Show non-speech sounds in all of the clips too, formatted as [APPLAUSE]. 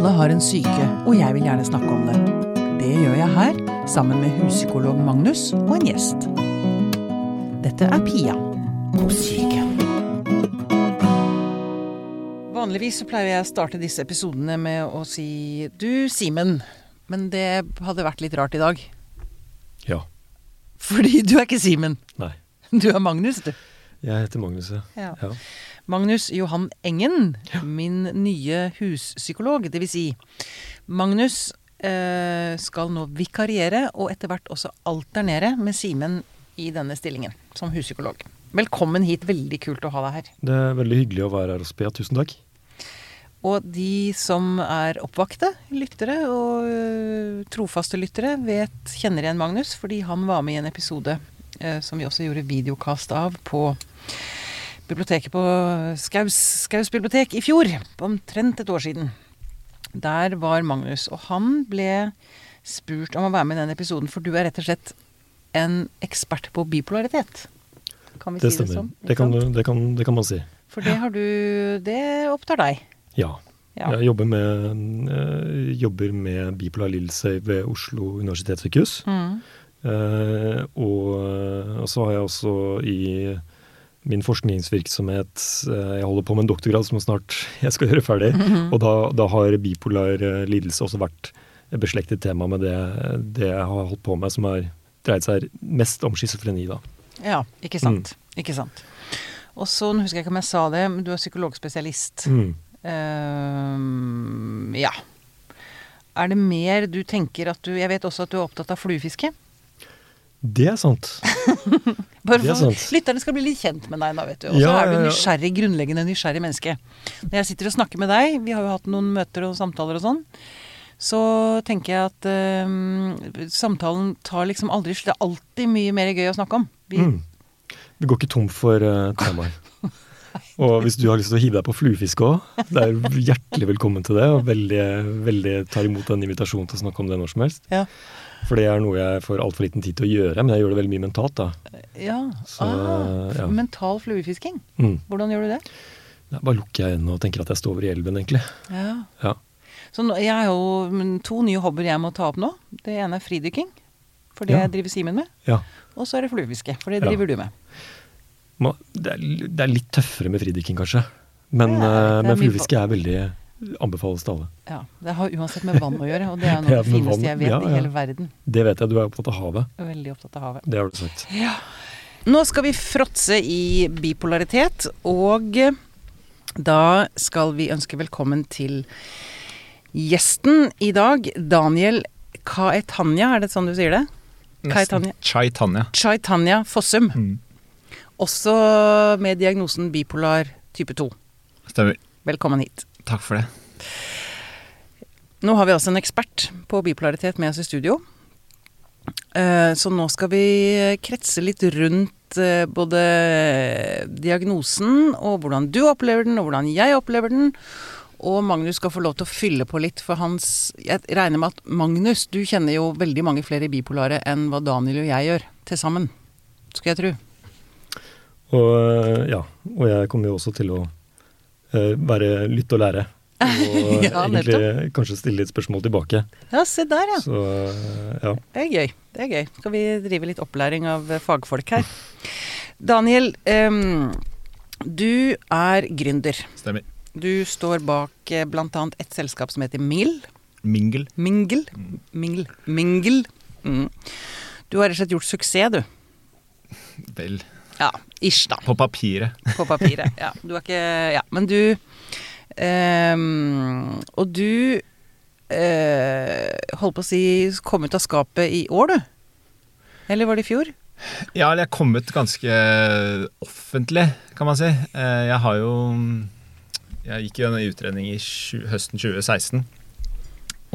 Alle har en syke, og jeg vil gjerne snakke om det. Det gjør jeg her, sammen med huspsykolog Magnus og en gjest. Dette er Pia på syke. Vanligvis så pleier jeg å starte disse episodene med å si du, Simen. Men det hadde vært litt rart i dag. Ja. Fordi du er ikke Simen. Nei. Du er Magnus, du. Jeg heter Magnus, ja. Ja. Ja. Magnus Johan Engen, min nye huspsykolog. Det vil si, Magnus eh, skal nå vikariere og etter hvert også alternere med Simen i denne stillingen som huspsykolog. Velkommen hit. Veldig kult å ha deg her. Det er veldig hyggelig å være her hos Pia. Tusen takk. Og de som er oppvakte lyttere og ø, trofaste lyttere, vet, kjenner igjen Magnus, fordi han var med i en episode ø, som vi også gjorde videokast av på biblioteket på Skaus, Skaus bibliotek i fjor. Omtrent et år siden. Der var Magnus, og han ble spurt om å være med i den episoden, for du er rett og slett en ekspert på bipolaritet. Kan vi Det si det sånn? Det kan, det, kan, det kan man si. For det har du Det opptar deg. Ja. Ja. Jeg jobber med, eh, jobber med bipolar lidelse ved Oslo universitetssykehus. Mm. Eh, og, og så har jeg også i min forskningsvirksomhet eh, Jeg holder på med en doktorgrad som snart [LAUGHS] jeg skal gjøre ferdig. Og da, da har bipolar eh, lidelse også vært et beslektet tema med det, det jeg har holdt på med, som har dreid seg mest om schizofreni, da. Ja, ikke sant. Ikke sant. Og så, nå husker jeg ikke om jeg sa det, men du er psykologspesialist. Mm. Uh, ja. Er det mer du tenker at du Jeg vet også at du er opptatt av fluefiske. Det er sant. [LAUGHS] Bare for lytterne skal bli litt kjent med deg nå, vet du. Og så Ja, er du nysgjerrig, grunnleggende nysgjerrig menneske. Når jeg sitter og snakker med deg, vi har jo hatt noen møter og samtaler og sånn, så tenker jeg at ehm, samtalen tar liksom aldri slutt. Det er alltid mye mer gøy å snakke om. Vi, Mm. Vi går ikke tom for uh, temaer. [LAUGHS] Og hvis du har lyst til å hive deg på fluefiske òg, det er hjertelig velkommen til det. Og veldig, veldig tar imot den invitasjonen til å snakke om det når som helst. Ja. For det er noe jeg får altfor liten tid til å gjøre, men jeg gjør det veldig mye mentalt, da. ja. Så, ah, ja. Mental fluefisking. Mm. Hvordan gjør du det? Da bare lukker jeg øynene og tenker at jeg står over i elven, egentlig. Ja. Ja. Så nå, jeg har jo to nye hobbyer jeg må ta opp nå. Det ene er fridykking, for det Ja. driver Simen med. ja. Og så er det fluefiske, for det driver du med. Det er, det er litt tøffere med fridykking, kanskje. Men, eh, men fluefiske er veldig anbefales til alle. Ja, Det har uansett med vann å gjøre, og det er [LAUGHS] noe av det fineste jeg vet ja, i hele verden. Det vet jeg. Du er opptatt av havet. Veldig opptatt av havet. Det har du sagt. Nå skal vi fråtse i bipolaritet, og da skal vi ønske velkommen til gjesten i dag, Daniel Kaetanya, er det sånn du sier det? Nesten. Chaitanya. Chaitanya Fossum. Mm. Også med diagnosen bipolar type 2. Stemmer. Velkommen hit. Takk for det. Nå har vi altså en ekspert på bipolaritet med oss i studio. Eh, Så nå skal vi kretse litt rundt eh, både diagnosen og hvordan du opplever den, og hvordan jeg opplever den. Og Magnus skal få lov til å fylle på litt, for hans Jeg regner med at Magnus, du kjenner jo veldig mange flere bipolare enn hva Daniel og jeg gjør til sammen. Skal jeg tro. Og øh, ja, og jeg kommer jo også til å være lytte og lære. [LAUGHS] Og Ja, egentlig kanskje stille litt spørsmål tilbake. Ja, se der, ja. Så øh, ja. Det er gøy. Det er gøy. Skal vi drive litt opplæring av eh, fagfolk her. Daniel, um, du er gründer. Stemmer. Du står bak bl.a. blant annet et selskap som heter Mil. Mingle. Mingel. Mingel. Mingel. Mm. Du har rett og slett gjort suksess, du. Vel, Ja, ish, da. på papiret. På papiret. Ja, du er ikke Ja, men du em, Og du eh, holdt på å si kom ut av skapet i år, du? Eller var det i fjor? Ja, eller jeg kom ut ganske offentlig, kan man si. Eh, Jeg har jo Jeg gikk jo en utredning i høsten 2016.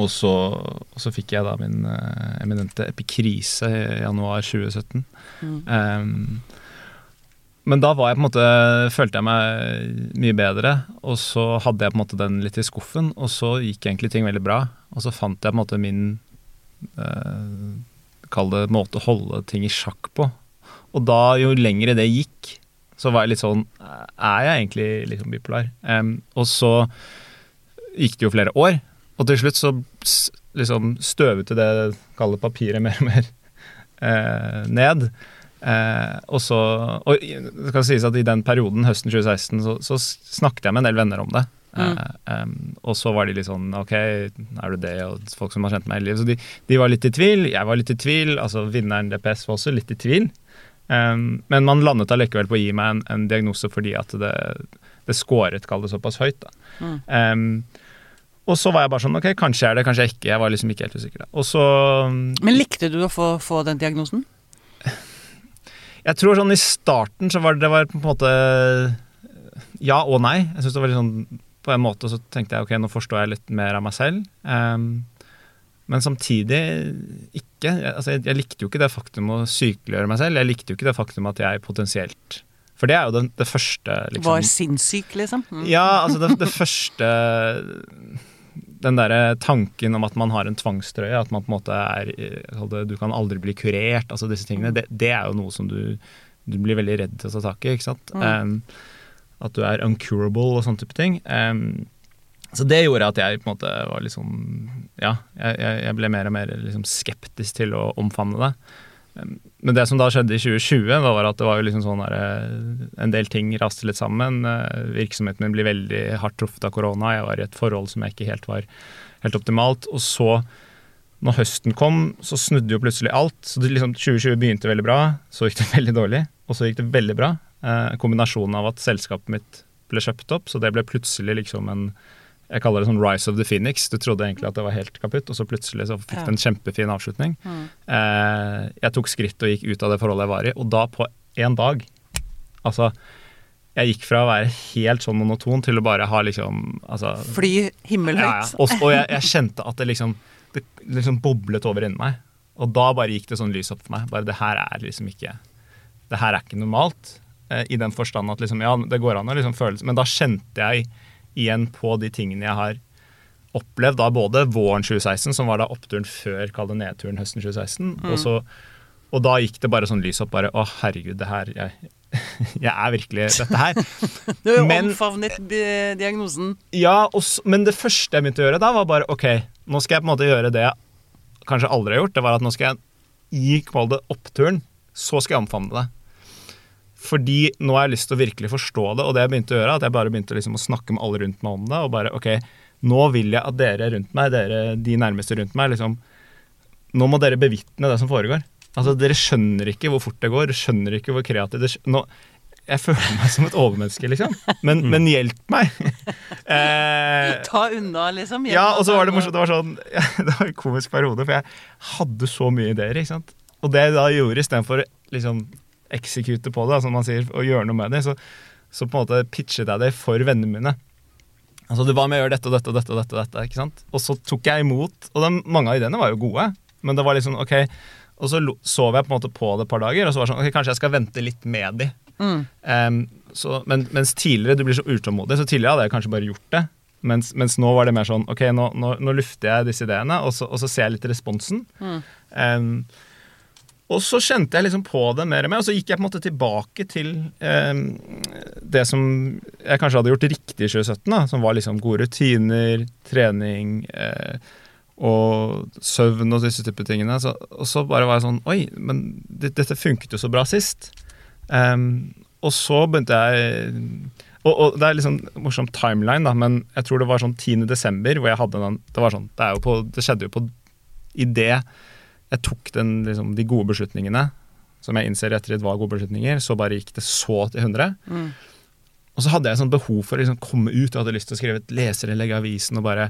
Og så, og så fikk jeg da min eh, eminente epikrise i januar 2017. Mm. Ehm, men da var jeg på en måte, følte jeg meg mye bedre, og så hadde jeg på en måte den litt i skuffen, og så gikk egentlig ting veldig bra. Og så fant jeg på en måte min eh, Kall det måte å holde ting i sjakk på. Og da, jo lengre det gikk, så var jeg litt sånn Er jeg egentlig liksom bipolar? Um, og så gikk det jo flere år, og til slutt så liksom støvete det kalde papiret mer og mer eh, ned. Eh, og så Og det skal sies at i den perioden, høsten 2016, så, så snakket jeg med en del venner om det. Mm. Eh, um, og så var de litt sånn Ok, er du det? Og folk som har kjent meg hele livet. Så de, de var litt i tvil. Jeg var litt i tvil. Altså vinneren DPS var også litt i tvil. Um, men man landet allikevel på å gi meg en, en diagnose fordi at det, det scoret, kall det såpass høyt. da. Mm. Um, og så var jeg bare sånn Ok, kanskje er det, kanskje jeg ikke. Jeg var liksom ikke helt usikker. da. Og så Men likte du å få, få den diagnosen? Jeg tror sånn i starten så var det, det var på en måte ja og nei. Jeg synes det var litt sånn På en måte så tenkte jeg ok, nå forstår jeg litt mer av meg selv. Um, men samtidig ikke. Altså, jeg, jeg likte jo ikke det faktum å sykeliggjøre meg selv. Jeg likte jo ikke det faktum at jeg potensielt For det er jo det, det første liksom, Var sinnssyk, liksom? Mm. Ja, altså det, det første Den derre tanken om at man har en tvangstrøye, at man på en måte er eh, Du kan aldri bli kurert, altså disse tingene. Det, det er jo noe som du, du blir veldig redd til å ta tak i, ikke sant. Mm. Um, at du er uncurable og sånne type ting. Um, så det gjorde at jeg på en måte var liksom Ja, jeg jeg ble mer og mer liksom skeptisk til å omfavne det. Um, Men det som da skjedde i 2020, da var at det var jo liksom sånn der, eh, en del ting raste litt sammen. Eh, Virksomheten min ble veldig hardt truffet av korona. Jeg var i et forhold som jeg ikke helt var helt optimalt. Og så, når høsten kom, så snudde jo plutselig alt. Så det liksom, 2020 begynte veldig bra, så gikk det [LAUGHS] veldig dårlig, og så gikk det veldig bra. Eh, kombinasjonen av at selskapet mitt ble kjøpt opp, så det ble plutselig liksom en jeg kaller det sånn Rise of the Phoenix. Du trodde egentlig at det var helt kaputt, og så plutselig så fikk Ja. det en kjempefin avslutning. Mm. Eh, jeg tok skritt og gikk ut av det forholdet jeg var i, og da på én dag Altså, jeg gikk fra å være helt sånn monoton til å bare ha liksom altså, Fly ja, ja. himmelhøyt. Og, og jeg, [LAUGHS] jeg kjente at det liksom Det liksom boblet over inni meg. Og da bare gikk det sånn lys opp for meg. Bare det her er liksom ikke Det her er ikke normalt. Eh, I den forstand at liksom, ja, det går an å liksom føle Men da kjente jeg igjen på de tingene jeg har opplevd da både våren 2016, som var da oppturen før kall det nedturen høsten 2016, og, så, og da gikk det bare sånn lys opp. bare, Å, herregud, det her jeg, [LAUGHS] jeg er virkelig dette her. [LAUGHS] Du har jo Men- omfavnet diagnosen. Ja, også, men det første jeg begynte å gjøre da, var bare OK, nå skal jeg på en måte gjøre det jeg kanskje aldri har gjort. Det var at nå skal jeg gi kall det oppturen, så skal jeg omfavne det. Fordi nå har jeg lyst til å virkelig forstå det, og det jeg begynte å gjøre, at jeg bare begynte liksom å snakke med alle rundt meg om det, og bare OK, nå vil jeg at dere rundt meg, dere, de nærmeste rundt meg, liksom Nå må dere bevitne det som foregår. Altså, Dere skjønner ikke hvor fort det går, dere skjønner ikke hvor kreativt det nå, Jeg føler meg som et overmenneske, liksom. Men, men hjelp meg! [LAUGHS] eh, Ta unna, liksom. ja, og så var det morsomt. Det var sånn, [LAUGHS] det var en komisk periode, for jeg hadde så mye ideer. ikke sant? Og det jeg da gjorde, istedenfor liksom execute på det, som man sier, og gjøre noe med det, så, så på en måte pitchet jeg det for vennene mine. Altså, du, var med å gjøre dette og dette og dette, og dette, dette, ikke sant? Og så tok jeg imot, og den, mange av ideene var jo gode, men det var liksom, ok, og så sov jeg på en måte på det et par dager, og så var det sånn, ok, kanskje jeg skal vente litt med de. Mm. Um, så, men, mens tidligere du blir så utålmodig, så tidligere hadde jeg kanskje bare gjort det. Mens, mens nå var det mer sånn ok, nå, nå, nå lufter jeg disse ideene, og så, og så ser jeg litt responsen. Mm. Em, og så kjente jeg liksom på det mer og mer, og så gikk jeg på en måte tilbake til eh, det som jeg kanskje hadde gjort riktig i 2017, da, som var liksom gode rutiner, trening eh, og søvn og disse type tingene. Så, og så bare var jeg sånn Oi, men det, dette funket jo så bra sist. Em, og så begynte jeg og, og det er liksom morsom timeline, da, men jeg tror det var sånn 10. desember hvor jeg hadde den Det var sånn, det, jo på, det skjedde jo på idet jeg tok den, liksom, de gode beslutningene, som jeg innser etter var gode beslutninger, så bare gikk det så til 100. Mm. Og så hadde jeg sånn behov for å liksom komme ut og hadde lyst til å skrive et leserinnlegg i avisen. Og bare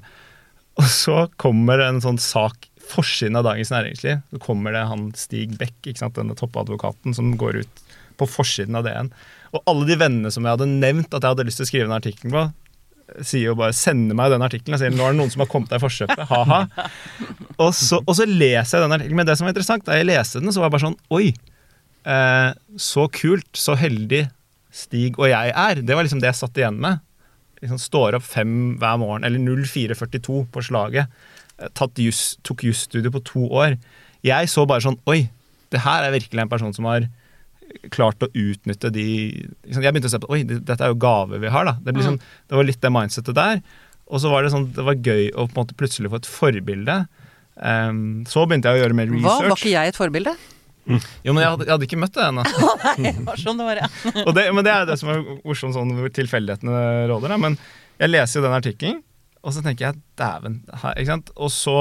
Og så kommer en sånn sak, forsiden av Dagens Næringsliv. Så kommer det han Stig Beck, ikke sant, denne toppadvokaten, som går ut på forsiden av DN. Og alle de vennene som jeg hadde nevnt at jeg hadde lyst til å skrive en artikkel på, sier jo bare 'sender meg den artikkelen' og sier 'nå er det noen som har kommet deg i forkjøpet', ha-ha. Og, og så leser jeg den artikkelen. Men det som var interessant, da jeg leste den, så var jeg bare sånn Oi, eh, så kult, så heldig Stig og jeg er. Det var liksom det jeg satt igjen med. Liksom Står opp fem hver morgen, eller 04.42 på slaget. Eh, Tatt jus, tok jusstudio på to år. Jeg så bare sånn Oi, det her er virkelig en person som har klart å utnytte de liksom, Jeg begynte å se på Oi, dette er jo gave vi har, da. Det, liksom, det var litt det mindsettet der. Og så var det sånn, det var gøy å på en måte plutselig få et forbilde. Um, så begynte jeg å gjøre mer Hva? Var ikke jeg et forbilde? Jo, men jeg hadde, jeg hadde ikke møtt det ennå. [LAUGHS] Nei, det var sånn det var, ja. Det, men det er det som er morsomt, sånn hvor tilfeldighetene råder. Da. Men jeg leser jo den artikkelen, og så tenker jeg dæven. her- Ikke sant? Og så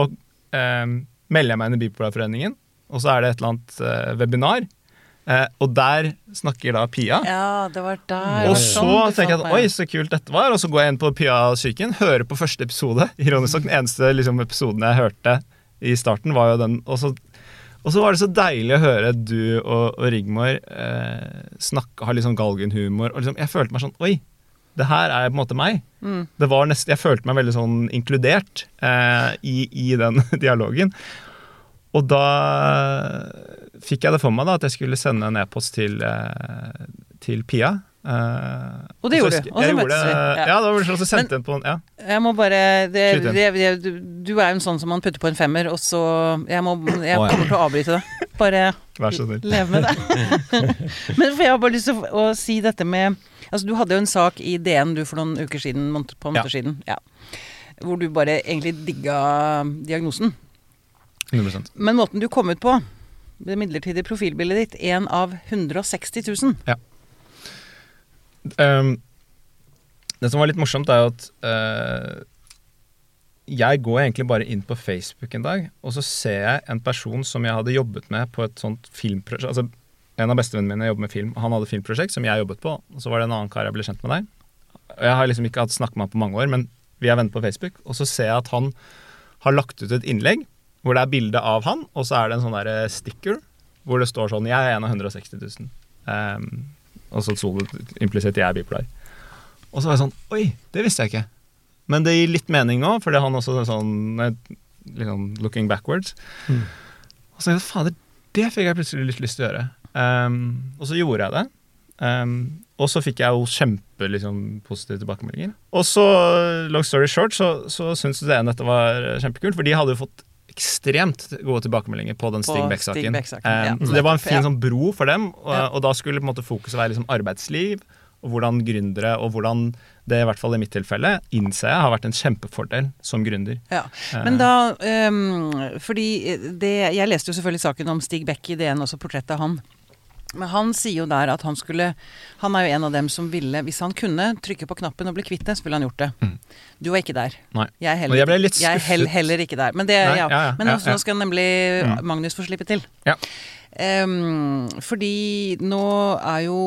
em, melder jeg meg inn i Bipolarforeningen, og så er det et eller annet eh, webinar. Eh, og der snakker da Pia. Ja, det var der. Og så sånn tenker jeg at oi, så kult dette var. Og så går jeg inn på Pia-psyken, hører på første episode. [LAUGHS] Ironisk nok, den eneste liksom, episoden jeg hørte i starten, var jo den. Og så, og så var det så deilig å høre du og, og Rigmor eh, snakke, ha sånn galgenhumor. Og liksom, jeg følte meg sånn Oi, det her er på en måte meg. Mm. Det var nest, jeg følte meg veldig sånn inkludert eh, i, i den [LAUGHS] dialogen. Og da fikk jeg det for meg da, at jeg skulle sende en e-post til, eh, til Pia. Uh, Og det gjorde du, og så møttes vi, ja. Ja, det var vel jeg sendte en på ja. Jeg må bare det, det, det, du, du er jo en sånn som man putter på en femmer, og så Jeg, må, jeg oh, ja. kommer til å avbryte det. Bare Vær så snill. leve med det. [LAUGHS] Men for jeg har bare lyst til å, å si dette med Altså, du hadde jo en sak i DN du for noen uker siden, måned- på en måned Ja. siden, ja. Hvor du bare egentlig digga diagnosen. 100 Men måten du kom ut på, det midlertidige profilbildet ditt, én av 160 000. Um, det som var litt morsomt, er jo at uh, jeg går egentlig bare inn på Facebook en dag, og så ser jeg en person som jeg hadde jobbet med på et sånt filmprosjekt altså, En av bestevennene mine jobber med film. Han hadde filmprosjekt som jeg jobbet på, og så var det en annen kar jeg ble kjent med der. Jeg har liksom ikke hatt snakket med han på mange år, men vi er venner på Facebook. Og så ser jeg at han har lagt ut et innlegg hvor det er bilde av han, og så er det en sånn der sticker hvor det står sånn 'Jeg er en av 160 000'. Um, og så sto det implisitt 'Jeg er bipolar'. Og så var jeg sånn Oi, det visste jeg ikke. Men det gir litt mening nå, for det er han også sånn eh, liksom looking backwards. Mm. Og så tenkte jeg fader, det fikk jeg plutselig litt lyst til å gjøre. Um, og så gjorde jeg det. Um, og så fikk jeg jo kjempe liksom, positive tilbakemeldinger. Og så, long story short, så, så syntes DN dette var kjempekult, for de hadde jo fått ekstremt gode tilbakemeldinger på den Stig Beck-saken. Beck-saken, ja. Så det var en fin sånn bro for dem, og, og da skulle på en måte fokuset være liksom arbeidsliv, og hvordan gründere, og hvordan det i hvert fall i mitt tilfelle, innser jeg har vært en kjempefordel som gründer. Ja. Eh, Men da um, Fordi det Jeg leste jo selvfølgelig saken om Stig Beck i DN, også portrettet av han. Men han sier jo der at han skulle Han er jo en av dem som ville, hvis han kunne, trykke på knappen og bli kvitt det, så ville han gjort det. Mm. Du var ikke der. Nei. Jeg er heller, jeg ble litt jeg er heller, heller ikke der. Men, det, Nei, ja. ja, ja, Men også, nå skal nemlig Mm. Magnus få slippe til. Ja. Um, fordi nå er jo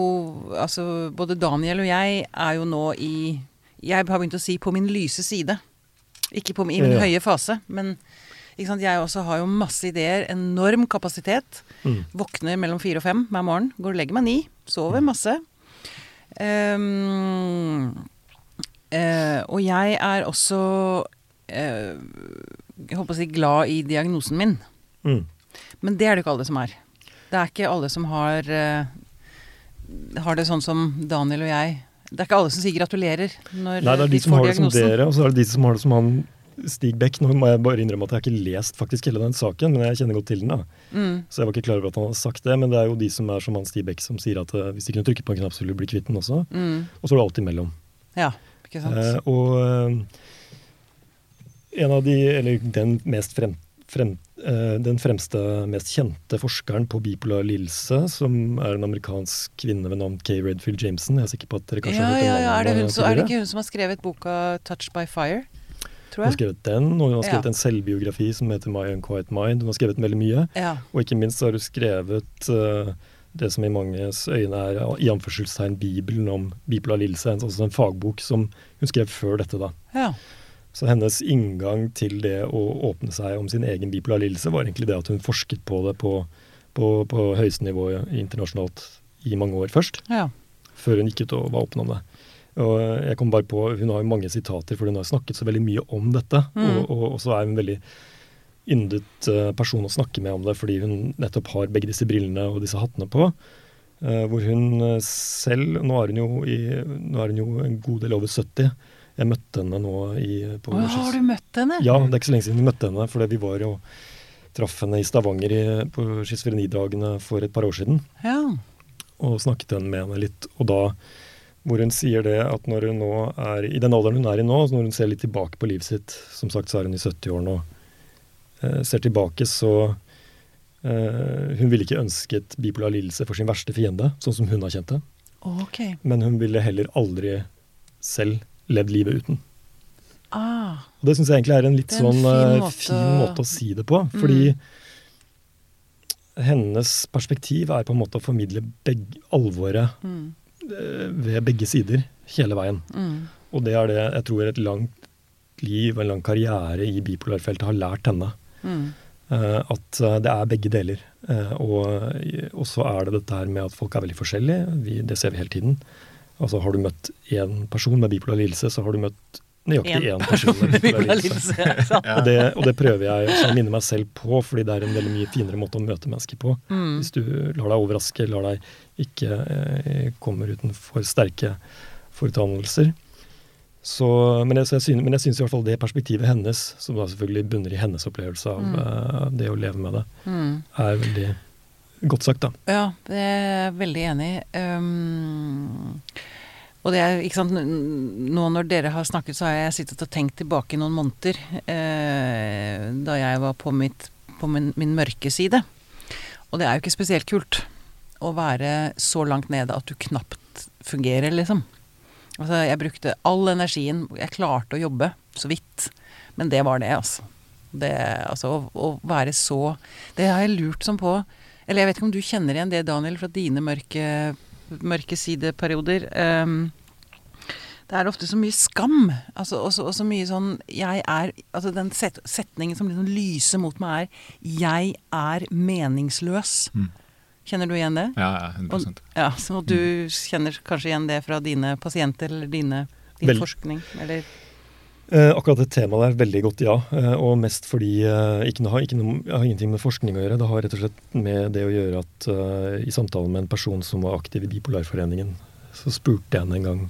Altså, både Daniel og jeg er jo nå i Jeg har begynt å si 'på min lyse side'. Ikke på min, i min høye fase, men? Jeg også har jo masse ideer. Enorm kapasitet. Mm. Våkner mellom fire og fem hver morgen. Går og legger meg ni. Sover masse. Um, uh, og jeg er også uh, Jeg på å si glad i diagnosen min. Mm. Men det er det ikke alle som er. Det er ikke alle som har uh, Har det sånn som Daniel og jeg. Det er ikke alle som sier gratulerer når Nei, det er de, de som får har det som dere, og så er det de som har det som han Stig Beck. Nå må jeg bare innrømme at jeg har ikke lest faktisk hele den saken, men jeg kjenner godt til den. da. Mm. Så jeg var ikke klar over at han hadde sagt det, men det er jo de som er som han Stig Beck, som sier at eh, hvis de kunne trykke på en knapp, så ville de bli kvitt den også. Mm. Og så er det alt imellom. Ja, ikke sant. Eh, og eh, en av de, eller den mest frem, frem, eh, den fremste, mest kjente forskeren på bipolar lidelse, som er en amerikansk kvinne ved navn Kay Redfield Jameson. Jeg er sikker på at dere kanskje ja, har hørt ja, ja. Er det, hun, så, er det ikke hun som har skrevet boka 'Touched by Fire'? Tror Hun har skrevet den, og hun har skrevet Ja. en selvbiografi som heter My Unquiet Mind. Hun har skrevet veldig mye. Ja. Og ikke minst har hun skrevet uh, det som i manges øyne er i anførselstegn Bibelen om bipolar lidelse. Altså en fagbok som hun skrev før dette, da. ja. Så hennes inngang til det å åpne seg om sin egen bipolar lidelse var egentlig det at hun forsket på det på, på, på høyeste nivå internasjonalt i mange år først, ja. før hun gikk ut og var åpen om det. Og jeg kom bare på, Hun har jo mange sitater, for hun har snakket så veldig mye om dette. Mm. Og, og, og så er hun en veldig yndet eh, person å snakke med om det, fordi hun nettopp har begge disse brillene og disse hattene på. Eh, hvor hun eh, selv Nå er hun, jo i, er hun jo en god del over 70. Jeg møtte henne nå i på Å, har du møtt henne? Ja, det er ikke så lenge siden vi møtte henne, For vi var jo traff henne i Stavanger i, på schizofrenidagene for et par år siden Ja. og snakket med henne litt. Og da hvor hun sier det at når hun nå er i den alderen hun er i nå, når hun ser litt tilbake på livet sitt Som sagt så er hun i 70-årene og eh, ser tilbake, så eh, Hun ville ikke ønsket bipolar lidelse for sin verste fiende, sånn som hun har kjent det. Okay. Men hun ville heller aldri selv levd livet uten. Ah, Og det syns jeg egentlig er en litt er en sånn fin eh, måte fin måte å si det på. Fordi hennes perspektiv er på en måte å formidle begge, alvoret mm, ved begge sider hele veien. mm, Og det er det jeg tror et langt liv og en lang karriere i bipolarfeltet har lært henne. mm, Eh, at eh, det er begge deler. Eh, og og så er det dette her med at folk er veldig forskjellige. Vi, det ser vi hele tiden. Altså Har du møtt én person med bipolar lidelse, så har du møtt nøyaktig én personlighet. sant? Og det, og det prøver jeg også å minne meg selv på, fordi det er en veldig mye finere måte å møte mennesker på. Mm, Hvis du lar deg overraske, lar deg ikke eh, kommer utenfor sterke foretannelser Så, men, jeg, så jeg synes, men jeg syns i hvert fall det perspektivet hennes, som da selvfølgelig bunner i hennes opplevelse av Mm. uh, det å leve med det, mm. er veldig godt sagt, da. Ja, det er jeg veldig enig i. Um, og det er, ikke sant, Nå når dere har snakket, så har jeg sittet og tenkt tilbake noen måneder eh, da jeg var på, mitt, på min, min mørke side. Og det er jo ikke spesielt kult å være så langt nede at du knapt fungerer, liksom. Altså, jeg brukte all energien Jeg klarte å jobbe, så vidt. Men det var det, altså. Det, altså å, å være så Det har jeg lurt som på Eller jeg vet ikke om du kjenner igjen det, Daniel, fra dine mørke, mørke sideperioder. Um, det er ofte så mye skam. Altså, og, så, og så mye sånn Jeg er Altså den set, setningen som liksom lyser mot meg, er 'Jeg er meningsløs'. Mm. Kjenner du igjen det? Ja, ja, 100 Ja, Så du kjenner kanskje igjen det fra dine pasienter eller dine, din Vel- forskning? Eller akkurat det temaet der, veldig godt ja. Eh, og mest fordi eh, ikke noe, ikke noe, jeg har ingenting med forskning å gjøre. Det har rett og slett med det å gjøre at eh, i samtalen med en person som var aktiv i Bipolarforeningen, så spurte jeg henne en gang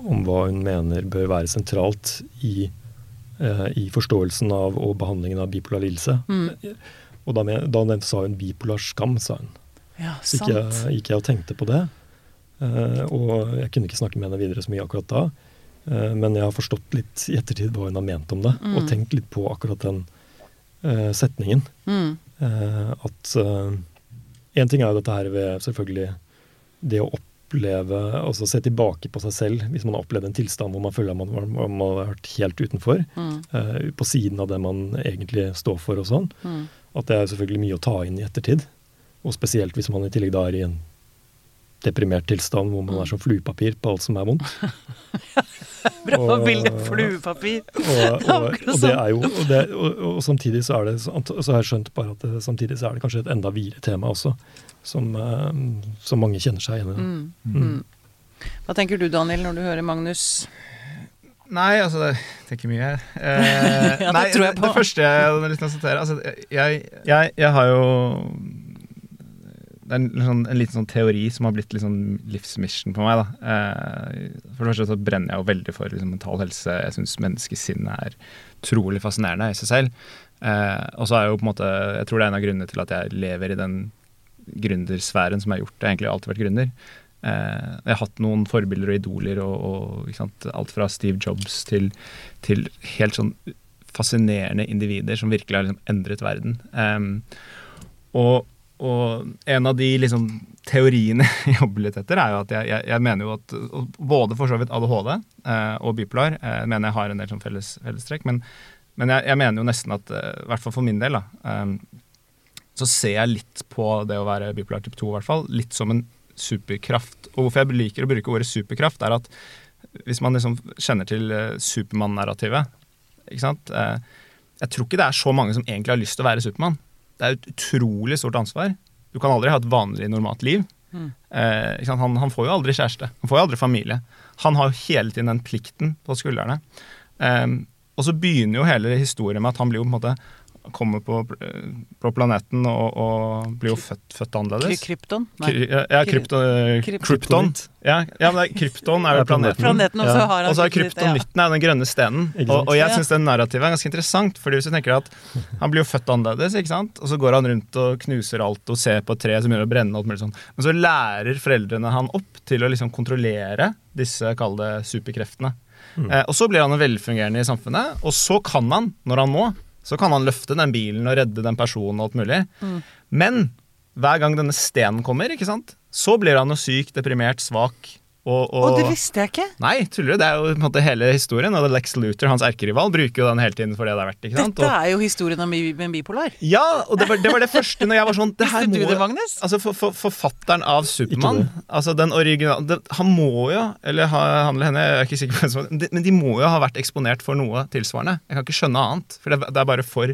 om hva hun mener bør være sentralt i, eh, i forståelsen av og behandlingen av bipolar lidelse. Mm. Og da, med, da sa hun bipolar skam, sa hun. Ja, Så sant. gikk jeg, gikk jeg og tenkte på det. Eh, og jeg kunne ikke snakke med henne videre så mye akkurat da. Eh, men jeg har forstått litt i ettertid hva hun har ment om det, Mm. og tenkt litt på akkurat den uh, setningen. Mm. Uh, at Én ting er jo dette her ved selvfølgelig det å oppleve Altså se tilbake på seg selv hvis man har opplevd en tilstand hvor man føler man, man, man har vært helt utenfor. Mm. på siden av det man egentlig står for og sånn. Mm. At det er selvfølgelig mye å ta inn i ettertid. Og spesielt hvis man i tillegg da er i en deprimert tilstand hvor man er som fluepapir på alt som er vondt. [LAUGHS] Bra Og- bilde! Fluepapir. Og, og, og det er jo og, det, og, og samtidig så er det så så har jeg skjønt bare at det, samtidig så er det kanskje et enda videre tema også, som, eh, som mange kjenner seg igjen i. Mm. Mm. Mm. Hva tenker du, Daniel, når du hører Magnus? Nei, altså det, tenker er mye. [LAUGHS] Eh, Ja, det nei, tror jeg på. det første jeg vil å altså, jeg, jeg, jeg har jo Det er en, sånn, en liten sånn teori som har blitt litt sånn livsmission på meg. Da. Eh, for det første så brenner jeg jo veldig for liksom, mental helse. Jeg syns menneskesinnet er utrolig fascinerende i seg selv. Eh, og så er jo på en måte Jeg tror det er en av grunnene til at jeg lever i den gründersfæren som jeg har gjort. Jeg har egentlig alltid vært gründer. Eh, jeg har hatt noen forbilder og idoler, og, og alt fra Steve Jobs til, til helt sånn fascinerende individer som virkelig har liksom endret verden. Em, og, og en av de liksom teoriene [LAUGHS] jeg jobber litt etter, er jo at jeg, jeg, jeg mener jo at både for så vidt ADHD eh, og bipolar eh, mener jeg har en del sånn felles, fellestrekk, men, men jeg, jeg mener jo nesten at, eh, i hvert fall for min del, da, em, så ser jeg litt på det å være bipolar type 2 i hvert fall, litt som en superkraft. Og hvorfor jeg liker å bruke ordet superkraft, er at hvis man liksom kjenner til eh, Supermann-narrativet ikke sant? Eh, Jeg tror ikke det er så mange som egentlig har lyst til å være Supermann. Det er et utrolig stort ansvar. Du kan aldri ha et vanlig, normalt liv. Mm. Eh. Han, han får jo aldri kjæreste. Han får jo aldri familie. Han har jo hele tiden den plikten på skuldrene. Eh, og så begynner jo hele historien med at han blir jo på en måte kommer på, på planeten og, og blir jo født, født annerledes. Krypton? Kry, ja, ja, krypto, Kryp- krypton. Ja, ja, men det er, krypton er [LAUGHS] jo planeten. Planeten, og så Ja. har Og så er krypton- kryptonitten ja. den grønne stenen. Og, og jeg syns det narrativet er ganske interessant. Fordi hvis du tenker at Han blir jo født annerledes, ikke sant? og så går han rundt og knuser alt og ser på et tre som begynner å brenne. og alt mulig sånn. Men så lærer foreldrene han opp til å liksom kontrollere disse kall det superkreftene. Eh, og så blir han velfungerende i samfunnet, og så kan han, når han må, så kan han løfte den bilen og redde den personen og alt mulig. Men hver gang denne stenen kommer, ikke sant, så blir han jo syk, deprimert, svak. Og, Å, det visste jeg ikke! Nei, tuller du? Det er jo på en måte hele historien. Og Lex Luther, hans erkerival, bruker jo den hele tiden for det det er verdt. ikke sant? Dette er jo historien om en bipolar. ja, og det var, det var det første når jeg var sånn det her Visste du må det, Magnus? Altså, for, for, Forfatteren av Supermann, altså den originale han må jo Eller han eller henne, jeg er ikke sikker på hvem som men de- Men de må jo ha vært eksponert for noe tilsvarende. Jeg kan ikke skjønne annet. For det, det er bare for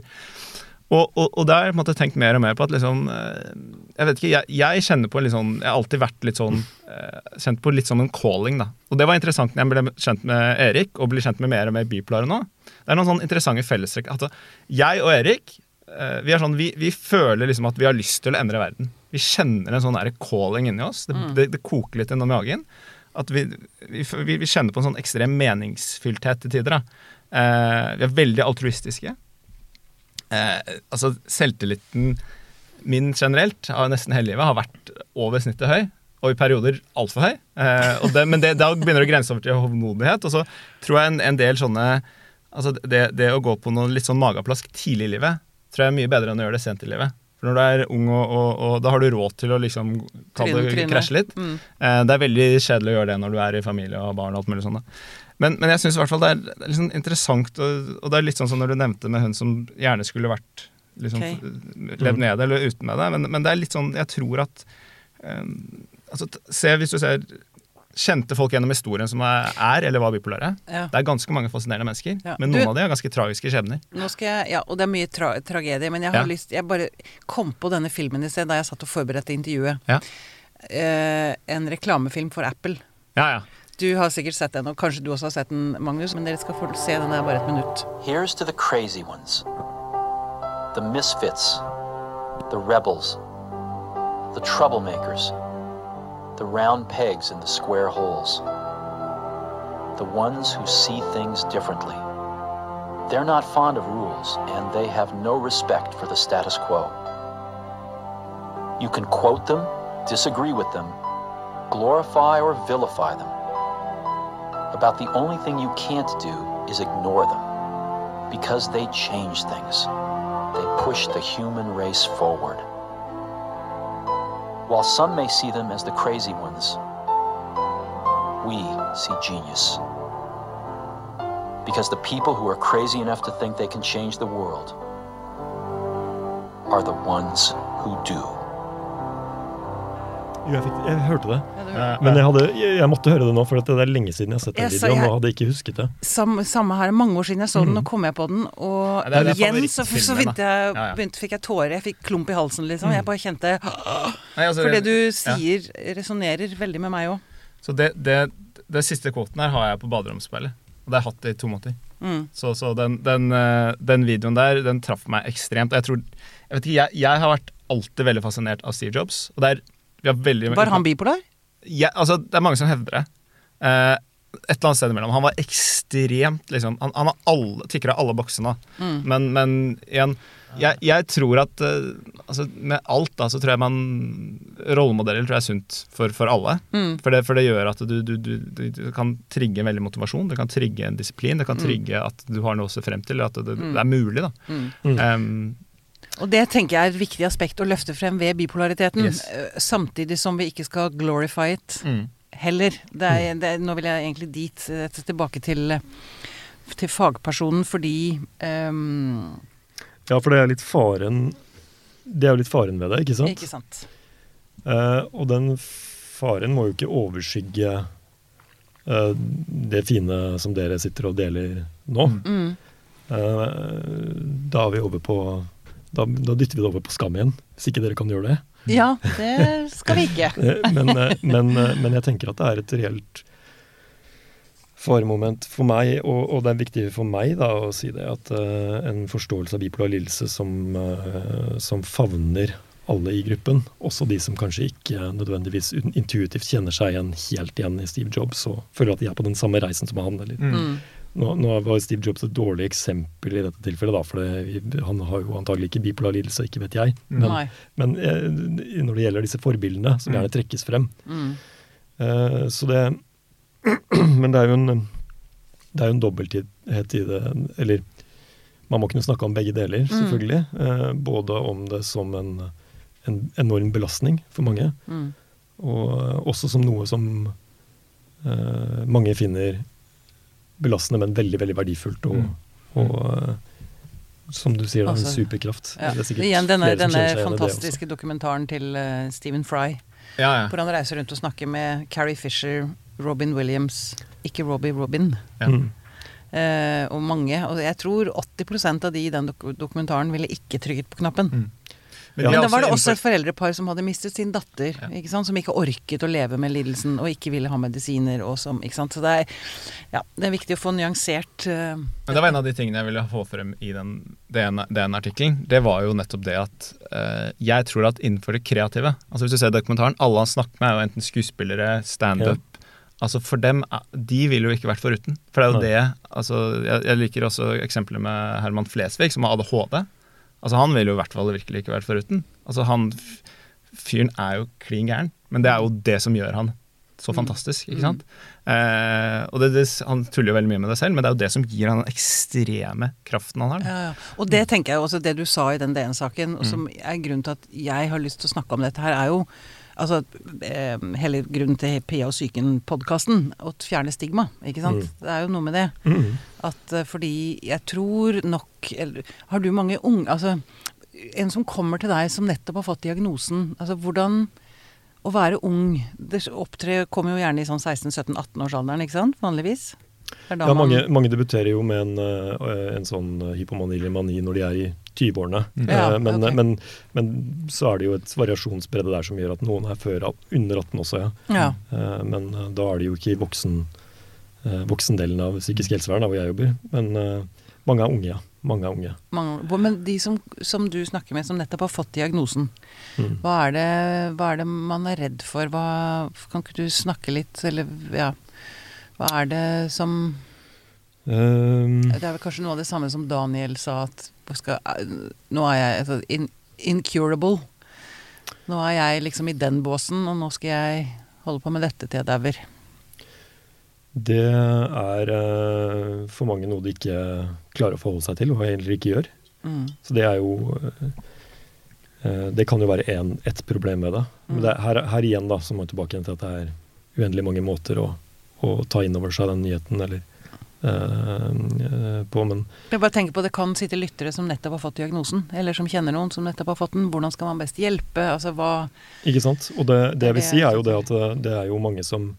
og, og, og der har jeg tenkt mer og mer på at liksom eh, Jeg vet ikke, jeg, jeg kjenner på litt sånn Jeg har alltid vært litt sånn eh, Kjent på litt som en calling, da. Og det var interessant når jeg ble kjent med Erik, og blir kjent med mer og mer bipolare nå. Det er noen sånne interessante fellestrekk. Altså, jeg og Erik eh, vi, sånn, vi, vi føler liksom at vi har lyst til å endre verden. Vi kjenner en sånn calling inni oss. Det, det, det koker litt innom magen. At vi, vi, vi, vi kjenner på en sånn ekstrem meningsfylthet til tider. Eh, vi er veldig altruistiske. Eh, altså Selvtilliten min generelt av nesten hele livet har vært over snittet høy. Og i perioder altfor høy. Eh, det, men det, da begynner det å grense over til hovmodighet. Og så tror jeg en, en del sånne Altså det, det å gå på noe litt sånn mageplask tidlig i livet tror jeg er mye bedre enn å gjøre det sent i livet. For når du er ung, og, og, og da har du råd til å liksom krasje litt. Mm. Eh, det er veldig kjedelig å gjøre det når du er i familie og har barn. og alt mulig sånt. da. Men, men jeg syns i hvert fall det er, det er liksom interessant, og, og det er litt sånn som når du nevnte med hun som gjerne skulle vært liksom, okay. levd med det eller uten med det. Men, men det er litt sånn Jeg tror at um, altså, se, Hvis du ser kjente folk gjennom historien som er, er eller var bipolare Ja. Det er ganske mange fascinerende mennesker, Ja. men Du- noen av dem har ganske tragiske skjebner. Nå skal jeg, ja, og det er mye tra tragedie, men jeg har Ja. lyst Jeg bare kom på denne filmen i sted da jeg satt og forberedte intervjuet. Ja. Eh, en reklamefilm for Apple. Ja, ja. Du har sikkert sett den, og kanskje du også har sett den, Magnus, men dere skal få se den er bare et minutt. Here's to the crazy ones, the misfits, the rebels, the troublemakers, the round pegs in the square holes, the ones who see things differently. They're not fond of rules, and they have no respect for the status quo. You can quote them, disagree with them, glorify or vilify them. About the only thing you can't do is ignore them because they change things. They push the human race forward. While some may see them as the crazy ones, we see genius. Because the people who are crazy enough to think they can change the world are the ones who do. Jo, jeg, fikk, jeg hørte det. Ja, Men jeg, hadde, jeg, jeg måtte høre det nå, for det er lenge siden jeg har sett den videoen. jeg- og hadde ikke husket det. Sam, samme her, mange år siden jeg så den, nå kom jeg på den, og Ja, det er- det er igjen så, så jeg. Ja, ja. begynte, fikk jeg tårer. Jeg fikk klump i halsen, liksom. Jeg bare kjente Nei, altså, For det du ja. sier, resonnerer veldig med meg òg. Så det, det, det siste kvoten her har jeg på baderomsspeilet. Og det har jeg hatt det i to måneder. Mm. Så, så den, den, eh, den videoen der, den traff meg ekstremt. Og jeg tror Jeg vet ikke, jeg, jeg har vært alltid veldig fascinert av Steve Jobs. Og det er veldig Var han bipolar? Ja, altså, Det er mange som hevder det. Uh, et eller annet sted imellom. Han var ekstremt liksom, Han, han har alle, tikker av alle boksene. Mm. Men, men igjen, jeg, jeg tror at uh, altså, Med alt da, så tror jeg man Rollemodeller tror jeg er sunt for, for alle. Mm. For, det, for det gjør at du, du, du, du, du kan trigge veldig motivasjon. Det kan trigge en disiplin. Det kan trigge at du har noe å se frem til. At det, det er mulig. da. Mm. Um, Og det tenker jeg er et viktig aspekt å løfte frem ved bipolariteten. Yes. eh, Samtidig som vi ikke skal glorify it mm. heller. Det er, det er, nå vil jeg egentlig dit, eh, tilbake til, eh, til fagpersonen, fordi um, Ja, for det er litt faren Det er jo litt faren ved det, ikke sant? Ikke sant. Uh, og den faren må jo ikke overskygge uh, det fine som dere sitter og deler nå. Mm. Uh, da er vi over på da, da dytter vi det over på skam igjen, hvis ikke dere kan gjøre det. Ja, det skal vi ikke. [LAUGHS] Eh, men, eh, men, eh, men jeg tenker at det er et reelt faremoment for meg, og, og, det er viktig for meg da, å si det, at uh, en forståelse av bipolar lidelse som, uh, som, favner alle i gruppen, også de som kanskje ikke nødvendigvis intuitivt kjenner seg igjen helt igjen i Steve Jobs og føler at de er på den samme reisen som han. eller mm. Nå, nå, var Steve Jobs et dårlig eksempel i dette tilfellet, da, for det, han har jo antagelig ikke bipolar lidelse, ikke vet jeg. Mm. Men, men eh, når det gjelder disse forbildene, som gjerne mm. trekkes frem mm. uh, Så det [CLEARS THROAT] Men det er jo en, det er jo en dobbelthet i det. Eller man må kunne snakke om begge deler, mm. selvfølgelig. Eh, både om det som en, en, enorm belastning for mange, mm. og også som noe som uh, mange finner belastende, men veldig veldig verdifullt. Og, mm. og uh, som du sier, altså, en superkraft. Ja. Igjen denne, denne fantastiske dokumentaren til uh, Stephen Fry. Ja, ja. Hvor han reiser rundt og snakker med Carrie Fisher, Robin Williams Ikke Robbie, Robin. Mm. Uh, og mange. Og jeg tror 80% av de i den dok dokumentaren ville ikke trykket på knappen. Mm. Men, Men da var det også et foreldrepar som hadde mistet sin datter, ja. ikke sant? som ikke orket å leve med lidelsen og ikke ville ha medisiner. Og som, ikke sant? Så det er, ja, det er viktig å få nyansert uh, Men Det var en av de tingene jeg ville få frem i den, den, den artikkelen. Det var jo nettopp det at uh, jeg tror at innenfor det kreative altså Hvis du ser dokumentaren, alle han snakker med, er jo enten skuespillere, standup ja. Altså For dem, de ville jo ikke vært foruten. For det er jo det altså jeg, jeg liker også eksempler med Herman Flesvig, som har ADHD. Altså Han ville jo i hvert fall virkelig ikke vært foruten. Altså han Fyren er jo klin gæren, men det er jo det som gjør han så mm. fantastisk. ikke sant? Mm. Eh, og det, det, Han tuller jo veldig mye med det selv, men det er jo det som gir han den ekstreme kraften han har. Ja, ja. Og det tenker jeg også, det du sa i den DN-saken, mm. som mm. er grunnen til at jeg har lyst til å snakke om dette her, er jo Altså, eh, hele grunnen til Pia og psyken-podkasten, å fjerne stigma, ikke sant. Mm. Det er jo noe med det. Mm. At eh, fordi jeg tror nok eller, Har du mange unge Altså, en som kommer til deg som nettopp har fått diagnosen, altså hvordan å være ung Det opptre kommer jo gjerne i sånn 16-17-18-årsalderen, ikke sant? Vanligvis. Ja, mange, mange, debuterer jo med en, eh, en sånn hypomani eller mani når de er i 20-årene. Mm. Ja, eh, men, okay. men, men, så er det jo et variasjonsbredde der som gjør at noen er før, under 18 også, ja. ja. Eh, men da er det jo ikke i voksen, voksendelen av psykisk helsevern, der hvor jeg jobber. Men mange er unge, ja. Mange er unge. Mange, men de som, som, du snakker med, som nettopp har fått diagnosen, mm. hva, er det, hva, er det, man er redd for? Hva, kan ikke du snakke litt, eller ja hva er det som um, Det er vel kanskje noe av det samme som Daniel sa, at skal, nå er jeg altså, in, incurable. Nå er jeg liksom i den båsen, og nå skal jeg holde på med dette til jeg dauer. Det er uh, for mange noe de ikke klarer å forholde seg til, og heller ikke gjør. Mm. Så det er jo uh, Det kan jo være en, ett problem med det. Men det er, her, her, igjen da, så må vi tilbake igjen til at det er uendelig mange måter å å ta inn over seg den nyheten, eller uh, på, men Jeg bare tenker på Det kan sitte lyttere som nettopp har fått diagnosen, eller som kjenner noen som nettopp har fått den. Hvordan skal man best hjelpe? Altså hva Ikke sant. Og det, det jeg vil si, er jo det at det er jo mange som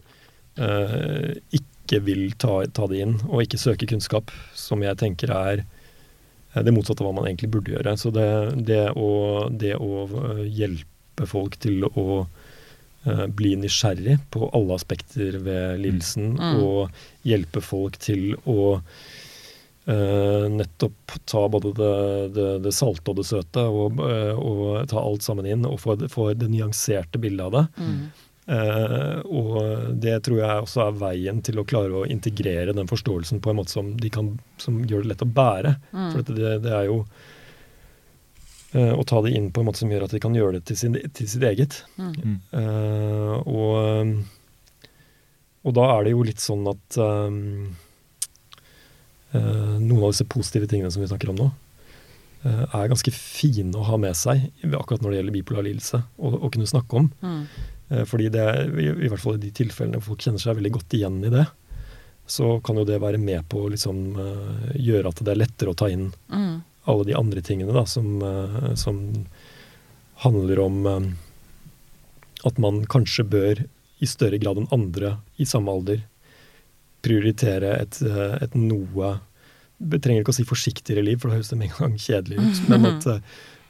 eh, ikke vil ta, ta, det inn, og ikke søke kunnskap, som jeg tenker er det motsatte av hva man egentlig burde gjøre. Så det, det, å, det å hjelpe folk til å Eh, bli nysgjerrig på alle aspekter ved lidelsen mm. mm. og hjelpe folk til å uh, nettopp ta både det, det, det, salte og det søte og, uh, og, ta alt sammen inn og få, få det nyanserte bildet av det. Mm. Uh, og det tror jeg også er veien til å klare å integrere den forståelsen på en måte som, kan, som gjør det lett å bære. Mm. For det, det er jo og ta det inn på en måte som gjør at de kan gjøre det til, sin, til sitt eget. Mm. Uh, og, og, da er det jo litt sånn at um, uh, noen av disse positive tingene som vi snakker om nå, er ganske fine å ha med seg akkurat når det gjelder bipolar lidelse, å kunne snakke om. Mm. fordi det i, i, hvert fall i de tilfellene folk kjenner seg veldig godt igjen i det, så kan jo det være med på å liksom, gjøre at det er lettere å ta inn mm alle de andre tingene da, som, eh, som handler om eh, at man kanskje bør i større grad enn andre i samme alder prioritere et, eh, et noe Vi trenger ikke å si forsiktigere liv, for det høres det med en gang kjedelig ut. Men at,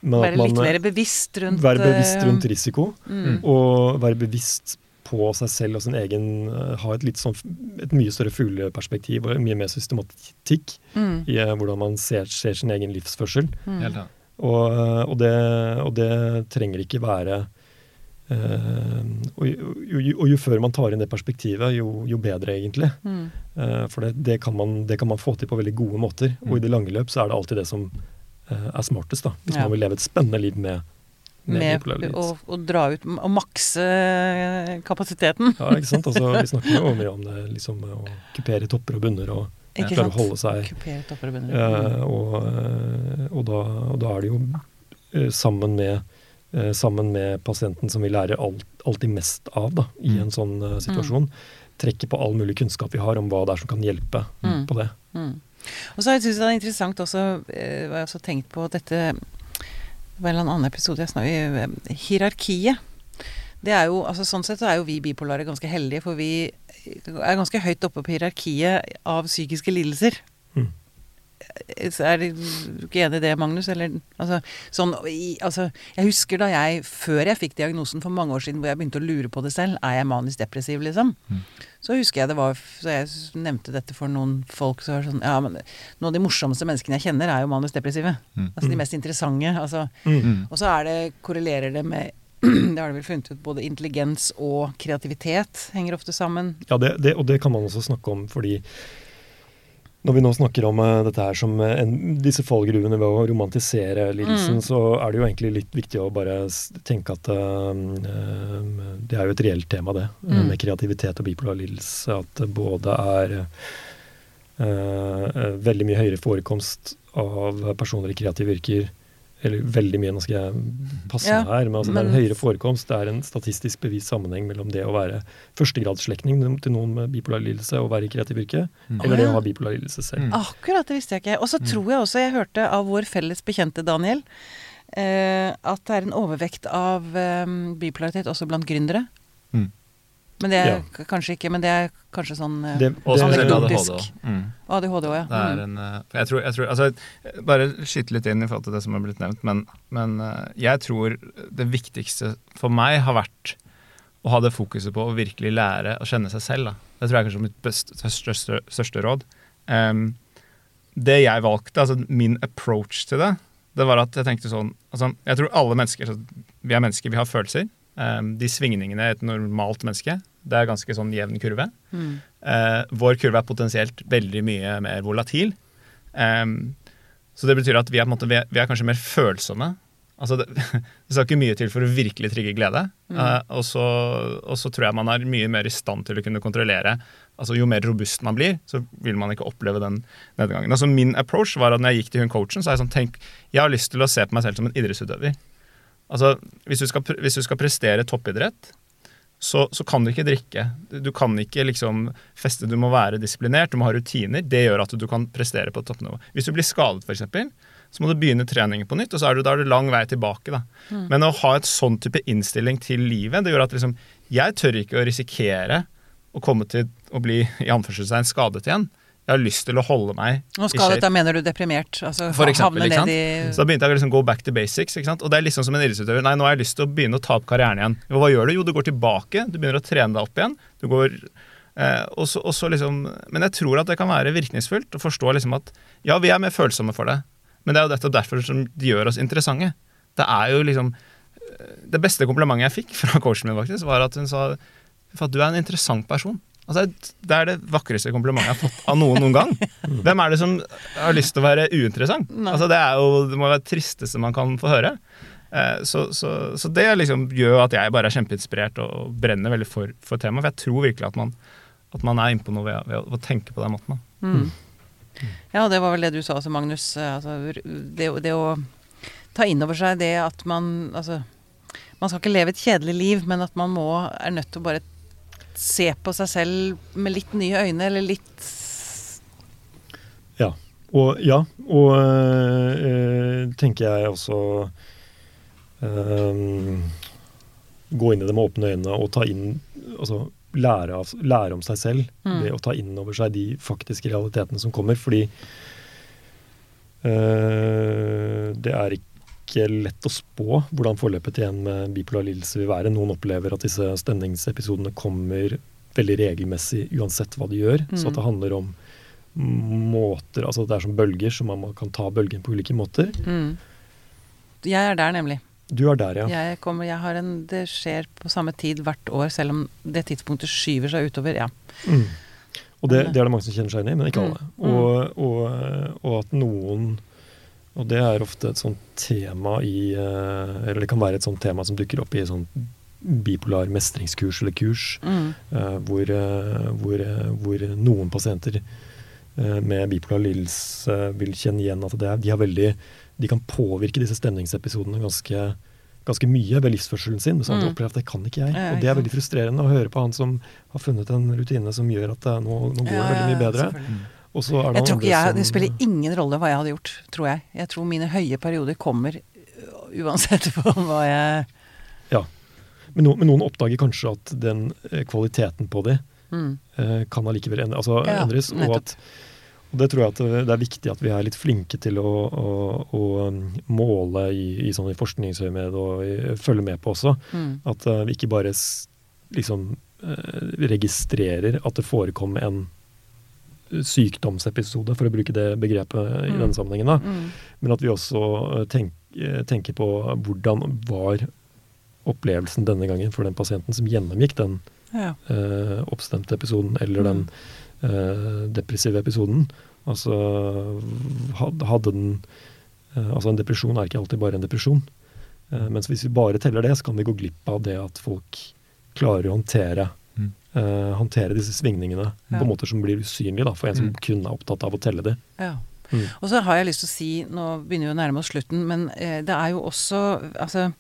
men være litt mer bevisst rundt Være bevisst rundt risiko. Mm. Og være bevisst på seg selv og sin egen eh, Ha et litt sånn et mye større fugleperspektiv og mye mer systematikk Mm. i eh, hvordan man ser, ser sin egen livsførsel. Mm. Og, og, det, og det trenger ikke være Uh, og, jo, jo, og jo før man tar inn det perspektivet, jo, jo bedre, egentlig. Mm. Uh, for det, det, kan man, det kan man få til på veldig gode måter. Og i det lange løp så er det alltid det som uh, er smartest, da. Hvis Ja. man vil leve et spennende liv med, med, å, å dra ut og makse kapasiteten. Ja, ikke sant. Altså, vi [LAUGHS] snakker jo mye om det, liksom å kupere topper og bunner og Ikke klare sant? å holde seg Kupere topper og bunner. Eh, og, eh, og, da, og da er det jo eh, sammen med, eh, sammen med pasienten som vi lærer alt, alltid mest av da, i Mm. en sånn uh, situasjon. Trekke på all mulig kunnskap vi har om hva det er som kan hjelpe Mm. på det. Mm. Og så har jeg syntes det er interessant også, eh, har jeg også tenkt på dette Det var en eller annen episode jeg snakket om hierarkiet. Det er jo, altså Sånn sett så er jo vi bipolare ganske heldige, for vi er ganske høyt oppe på hierarkiet av psykiske lidelser. Mm. Så er du ikke enig i det, Magnus? Eller, altså, sånn, i, altså, jeg husker da jeg, før jeg fikk diagnosen for mange år siden, hvor jeg begynte å lure på det selv, er jeg manisk depressiv, liksom? Mm. Så husker jeg det var Så jeg nevnte dette for noen folk, så var sånn Ja, men noen av de morsomste menneskene jeg kjenner, er jo manisk depressive. Mm. Altså de mest interessante. Altså, Mm. og så er det, korrelerer det med [CLEARS THROAT] Det har de vel funnet ut. Både intelligens og kreativitet henger ofte sammen. Ja, det, det, og det kan man også snakke om fordi når vi nå snakker om uh, dette her som eh, en, disse fallgruvene ved å romantisere lidelsen, Mm. så er det jo egentlig litt viktig å bare tenke at uh, det er jo et reelt tema, det. Mm. Med kreativitet og bipolar lidelse. At det både er uh, veldig mye høyere forekomst av personer i kreative yrker eller veldig mye, nå skal jeg passe Ja, her, men altså det er en høyere forekomst. Det er en statistisk bevist sammenheng mellom det å være førstegradsslektning til noen med bipolar lidelse og være i kreativ yrke, Mm. eller det Å, å ha bipolar lidelse selv. Mm. Akkurat, det visste jeg ikke. Og så tror jeg også jeg hørte av vår felles bekjente Daniel eh, at det er en overvekt av eh, bipolaritet også blant gründere. Mm. Men det er Ja. kanskje ikke Men det er kanskje sånn eh, Det, Og ADHD anekdotisk. òg. Mm. ADHD òg, ja. Det er Mm. en, eh, jeg tror, jeg tror altså, Bare skyte litt inn i forhold til det som har blitt nevnt, men, men eh, jeg tror det viktigste for meg har vært å ha det fokuset på å virkelig lære å kjenne seg selv. Da. Det tror jeg er kanskje mitt best, største, største råd. Um, det jeg valgte, altså min approach til det, det var at jeg tenkte sånn altså, Jeg tror alle mennesker så Vi er mennesker, vi har følelser. Em, de svingningene et normalt menneske, det er ganske sånn jevn kurve. Mm. Eh, vår kurve er potensielt veldig mye mer volatil. Så det betyr at vi er, måte, vi er, kanskje mer følsomme. Altså det, [LAUGHS] det skal ikke mye til for å virkelig trigge glede. Eh, og, så, og så tror jeg man er mye mer i stand til å kunne kontrollere. Altså Jo mer robust man blir, så vil man ikke oppleve den nedgangen. Altså Min approach var at når jeg gikk til hun coachen, så er jeg sånn Tenk, jeg har lyst til å se på meg selv som en idrettsutøver. Altså, hvis du skal, hvis du skal prestere toppidrett, så, så kan du ikke drikke. Du, kan ikke liksom feste, du må være disiplinert, du må ha rutiner. Det gjør at du kan prestere på toppnivå. Hvis du blir skadet, f.eks., så må du begynne treningen på nytt, og så er du, da er du lang vei tilbake. da. Men å ha et sånn type innstilling til livet, det gjør at liksom, jeg tør ikke å risikere å komme til å bli i anførselstegn skadet igjen. Jeg har lyst til å holde meg Nå i skal shape. Da mener du deprimert? Altså For eksempel, ikke sant? i Så da begynte jeg å liksom go back to basics. ikke sant? Og det er liksom som en idrettsutøver. Nei, nå har jeg lyst til å begynne å ta opp karrieren igjen. Jo, hva gjør du? Jo, du går tilbake. Du begynner å trene deg opp igjen. Du går, eh, og så, og så liksom, men jeg tror at det kan være virkningsfullt å forstå liksom at ja, vi er mer følsomme for det, men det er jo dette derfor som de gjør oss interessante. Det er jo liksom eh, Det beste komplimentet jeg fikk [LAUGHS] fra coachen min, faktisk, var at hun sa at du er en interessant person. Altså, Det er det vakreste komplimentet jeg har fått av noen noen gang. Hvem er det som har lyst til å være uinteressant? Altså, det, er jo, det må være det tristeste man kan få høre. Eh, Så, så, så det liksom gjør at jeg bare er kjempeinspirert og brenner veldig for, for temaet. For jeg tror virkelig at man, at man er innpå noe ved, ved, å- ved å tenke på den måten. Mm. Ja, det var vel det du sa også, Magnus. Altså, det, det å ta inn over seg det at man Altså, man skal ikke leve et kjedelig liv, men at man må, er nødt til å bare se på seg selv med litt nye øyne, eller litt Ja. Og, ja, og øh, tenker jeg også øh, Gå inn i det med åpne øyne og ta inn Altså lære, av, lære om seg selv Mm. ved å ta inn over seg de faktiske realitetene som kommer. Fordi øh, det er ikke ikke lett å spå hvordan forløpet til en med bipolar lidelse vil være. Noen opplever at disse stemningsepisodene kommer veldig regelmessig uansett hva de gjør. Så Mm. at det handler om måter Altså det er som bølger, så man kan ta bølgen på ulike måter. Mm. Jeg er der, nemlig. Du er der, ja. Jeg kommer, jeg har en, det skjer på samme tid hvert år, selv om det tidspunktet skyver seg utover. Ja. Mm. Og det, det er det mange som kjenner seg inn i, men ikke Mm, alle. Og, og, og at noen Og det er ofte et sånt tema i eh, Eller det kan være et sånt tema som dukker opp i sånn bipolar mestringskurs eller kurs, Mm. eh, hvor, eh, hvor, hvor noen pasienter med bipolar lidelse vil kjenne igjen at det er, de, har veldig, de kan påvirke disse stemningsepisodene ganske, ganske mye ved livsførselen sin. Mens andre Mm. opplever at det kan ikke jeg. Og det er veldig frustrerende å høre på han som har funnet en rutine som gjør at det, nå, nå går det veldig mye bedre. Jeg tror ikke jeg, Det spiller ingen rolle hva jeg hadde gjort, tror jeg. Jeg tror mine høye perioder kommer øh, uansett [LAUGHS] på hva jeg Ja. Men, no, men noen oppdager kanskje at den eh, kvaliteten på det mm. eh, kan allikevel endre, altså, Ja, endres. Og, at, og det tror jeg at det, det er viktig at vi er litt flinke til å, å, å um, måle i, i, sånn, i forskningsøyemed og i, følge med på også. Mm. At eh, vi ikke bare liksom eh, registrerer at det forekommer en sykdomsepisode, for å bruke det begrepet i Mm. denne sammenhengen. da. Mm. Men at vi også eh, tenk, eh, tenker på hvordan var opplevelsen denne gangen for den pasienten som gjennomgikk den Ja. eh, oppstemte episoden, eller den eh, depressive episoden. Altså hadde den eh, Altså en depresjon er ikke alltid bare en depresjon. Eh, mens hvis vi bare teller det, så kan vi gå glipp av det at folk klarer å håndtere Eh, håndtere disse svingningene Ja. på måter som blir usynlige da, for en som Mm. kun er opptatt av å telle det. ja. Mm. Og så har jeg lyst til å si, nå begynner vi å nærme oss slutten, men eh, det er jo også Altså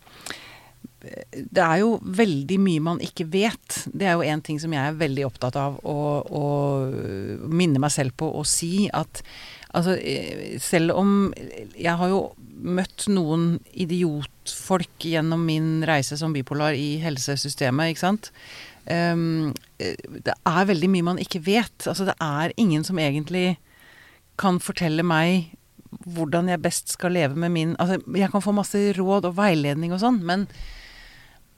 det er jo veldig mye man ikke vet. Det er jo en ting som jeg er veldig opptatt av å, å minne meg selv på å si at altså eh, selv om Jeg har jo møtt noen idiotfolk gjennom min reise som bipolar i helsesystemet, ikke sant. Um, det er veldig mye man ikke vet. Altså det er ingen som egentlig kan fortelle meg hvordan jeg best skal leve med min Altså, jeg kan få masse råd og veiledning og sånn, men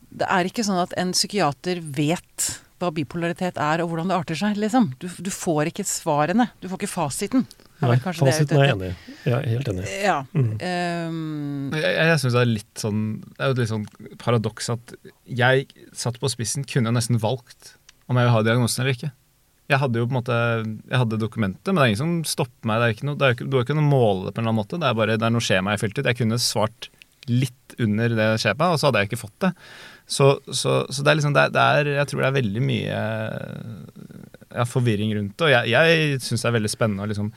det er ikke sånn at en psykiater vet hva bipolaritet er, og hvordan det arter seg, liksom. Du, du får ikke svarene. Du får ikke fasiten. Nei, fasiten er jeg enig i. Jeg er helt enig. Ja. Mm. Um, Jeg, jeg synes det er litt sånn Det er jo et litt sånn paradoks at jeg satt på spissen, kunne jeg nesten valgt om jeg vil ha diagnosen eller ikke. Jeg hadde jo på en måte Jeg hadde dokumentet, men det er ingen som stopper meg. Det er ikke noe, det er ikke, du har ikke noe måle på en eller annen måte. Det er bare det er noe skjema jeg fylte ut. Jeg kunne svart litt under det skjemaet, og så hadde jeg ikke fått det. Så, så, så det er liksom det er, det er, Jeg tror det er veldig mye ja, forvirring rundt det. Og jeg, jeg syns det er veldig spennende å liksom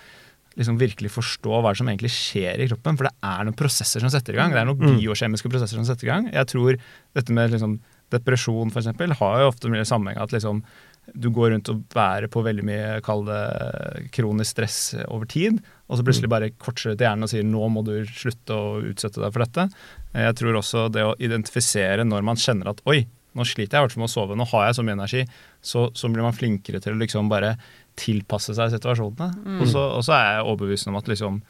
liksom virkelig forstå hva som egentlig skjer i kroppen. For det er noen prosesser som setter i gang. Det er noen Mm. biokjemiske prosesser som setter i gang. Jeg tror dette med liksom depresjon eksempel, har jo ofte mye sammenheng at liksom du går rundt og bærer på veldig mye kall det kronisk stress over tid, og så plutselig bare kortser det til hjernen og sier nå må du slutte å utsette deg for dette. Jeg tror også det å identifisere når man kjenner at oi, nå sliter jeg i hvert fall med å sove, nå har jeg så mye energi, så, så blir man flinkere til å liksom bare tilpasse seg situasjonene. Mm. Og, så, og så er jeg overbevist om at liksom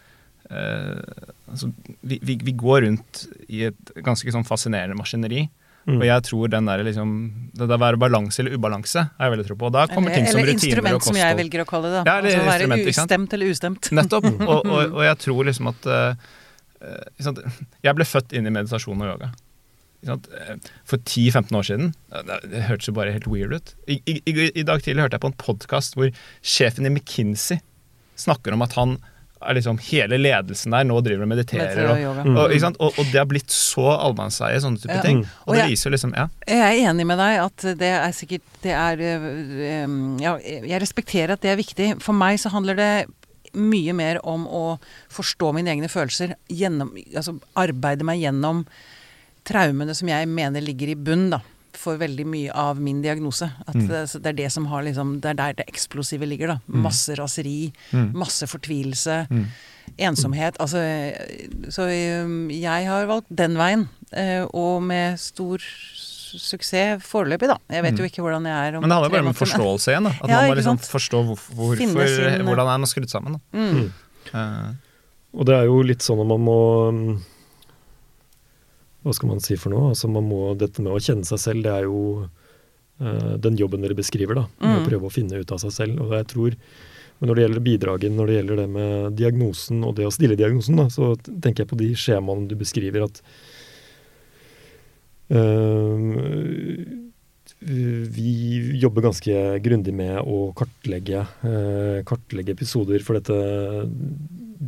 eh, altså, vi, vi, vi går rundt i et ganske sånn fascinerende maskineri. Mm. Og jeg tror den der liksom Det der være balanse eller ubalanse har jeg veldig tro på. Og da kommer eller ting som eller rutiner instrument, som jeg velger å kalle det. da. Ja, eller altså være instrument, ikke sant? ustemt eller ustemt. Nettopp. [LAUGHS] Og, og, og jeg tror liksom at sant? Jeg ble født inn i meditasjon og yoga. Eh, For 10-15 år siden. Det, hørtes jo bare helt weird ut. I, i, i, dag tidlig hørte jeg på en podkast hvor sjefen i McKinsey snakker om at han er liksom hele ledelsen der nå driver og mediterer. Og Og. Mm. og, ikke sant? Og, og det har blitt så allmannseie, sånne type Ja. ting. Mm. Og Og det jeg- viser liksom Ja. Jeg er enig med deg at det er sikkert Det er øh, Ja, jeg respekterer at det er viktig. For meg så handler det mye mer om å forstå mine egne følelser. Gjennom, altså arbeide meg gjennom traumene som jeg mener ligger i bunn, da. For veldig mye av min diagnose. At Mm. det, det er det som har liksom Det er der det eksplosive ligger, da. Mm. Masse raseri, Mm. masse fortvilelse. Mm. Ensomhet. Altså Så jeg har valgt den veien. øh, Og med stor suksess foreløpig, da. Jeg vet Mm. jo ikke hvordan jeg er om Men det handler jo bare om forståelse igjen. da At [LAUGHS] Ja, man må liksom forstå hvorfor, hvorfor sin- hvordan er man skrudd sammen. Da. Mm. Eh, Og det er jo litt sånn at man må Hva skal man si for noe? Altså man må, Dette med å kjenne seg selv, det er jo uh, den jobben dere beskriver. da, med Mm. Å prøve å finne ut av seg selv. og jeg tror, men Når det gjelder bidragen, når det gjelder det med diagnosen og det å stille diagnosen, da, så tenker jeg på de skjemaene du beskriver at uh, vi jobber ganske grundig med å kartlegge, eh, kartlegge episoder, for dette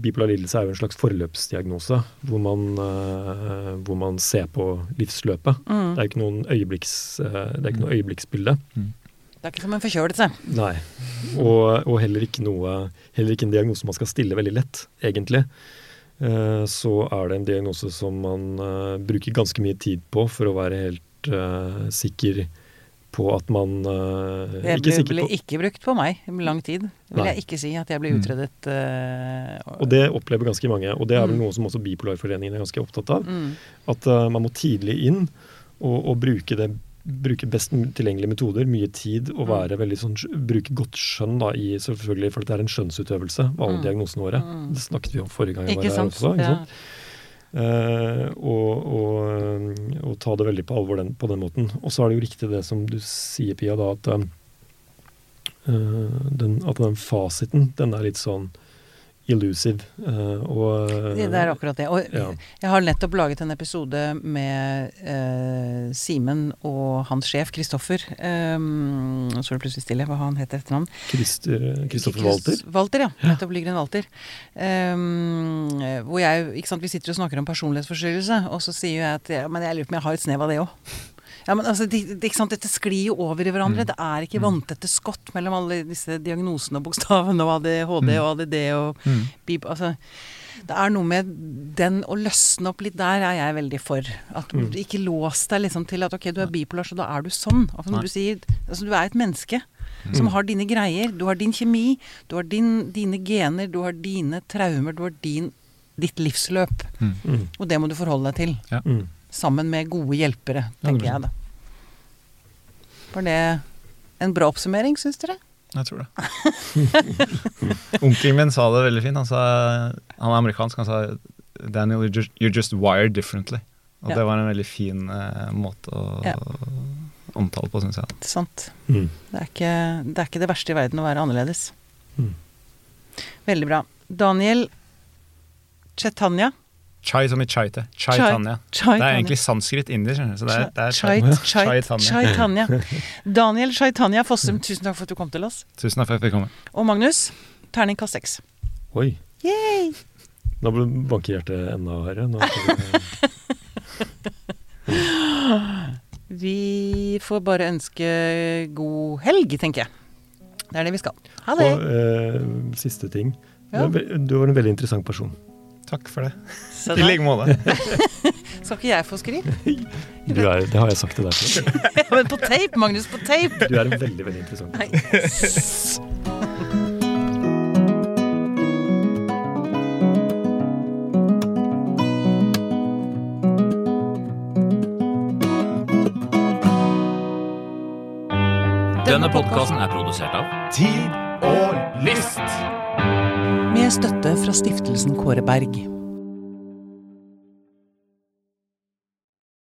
bipolar lidelse er jo en slags forløpsdiagnose, hvor man, uh, hvor man ser på livsløpet. Mm. Det er ikke noen øyeblikks, uh, det er ikke noe øyeblikksbilde. Det er ikke som en forkjølelse. Nei. Og, og heller, ikke noe, heller ikke en diagnose man skal stille veldig lett, egentlig. Uh, Så er det en diagnose som man bruker ganske mye tid på for å være helt sikker på at man uh, Det Ikke ble, sikker ble ikke brukt på meg i lang tid. Vil Nei. jeg ikke si at jeg ble Mm. utredet uh, Og det opplever ganske mange, og det er vel Mm. noe som også Bipolarforeningen er ganske opptatt av. mm. At uh, man må tidlig inn og, og bruke, det, bruke best tilgjengelige metoder, mye tid, og Mm. være veldig sånn, bruke godt skjønn da, i selvfølgelig, for det er en skjønnsutøvelse, alle Mm. diagnosene våre. Mm. Det snakket vi om forrige gang jeg var Ikke her også. Ikke Ja. sant? Eh, og, og, og ta det veldig på alvor den, på den måten. Og så er det jo riktig det som du sier, Pia, da, at, eh, den, at den fasiten, den er litt sånn elusive. eh, og, Det det er akkurat det. Og ja. jeg har nettopp laget en episode med eh, Simen og hans sjef Kristoffer. Um, så er det plutselig stille hva han heter etter navn. Kristoffer Walter. Walter, ja. Nettopp ligger en Walter. Um, hvor jeg, ikke sant, Vi sitter og snakker om personlighetsforstyrrelse, og så sier jeg at ja, men jeg lurer på om jeg har et snev av det òg. Ja, men altså, de, de, ikke sant, Dette sklir jo over i hverandre. Mm. Det er ikke vanntette skott mellom alle disse diagnosene og bokstavene og ADHD og ADD og Mm. bib, altså, Det er noe med den å løsne opp litt der er jeg veldig for. At Mm. du Ikke lås deg liksom til at ok, du er bipolar, så da er du sånn. Altså, du sier altså, Du er et menneske som har dine greier. Du har din kjemi, du har din, dine gener, du har dine traumer, du har din, ditt livsløp. Mm. Mm. Og det må du forholde deg til. Mm. Sammen med gode hjelpere, tenker det jeg da. Var det en bra oppsummering, syns dere? Jeg tror det. [LAUGHS] Onkelen min sa det veldig fint. Han, sa, han er amerikansk. Han sa Daniel, you're just, you're just wired differently. Og Ja. det var en veldig fin eh, måte å Ja. omtale på, syns jeg. Sant. Mm. Det er, ikke, det er ikke det verste i verden å være annerledes. Mm. Veldig bra. Daniel Chetanya. Chai som i chaite. Chai Chai- Tanya. Chai Det er egentlig sanskrit indisk. Så det er, det er Chai, chai. chai, Chai chai, Tanya. Daniel Daniel Chaitanya Fossum, tusen takk for at du kom til oss. Tusen takk for at jeg fikk komme. Og Magnus, terningkast seks. Oi. Yay! Nå ble- banker hjertet enda verre. Nå er [LAUGHS] Vi får bare ønske god helg, tenker jeg. Det er det vi skal. Ha det. Og eh, siste ting. Ja. Er Du var en veldig interessant person. Takk for det. I like måte. [LAUGHS] skal ikke jeg få skryt. [LAUGHS] Er, det har jeg sagt til deg før. [LAUGHS] Men på tape, Magnus, på tape! Du er en veldig, veldig interessant person. Denne podkasten er produsert av Tid og list! Med støtte fra stiftelsen Kåre Berg.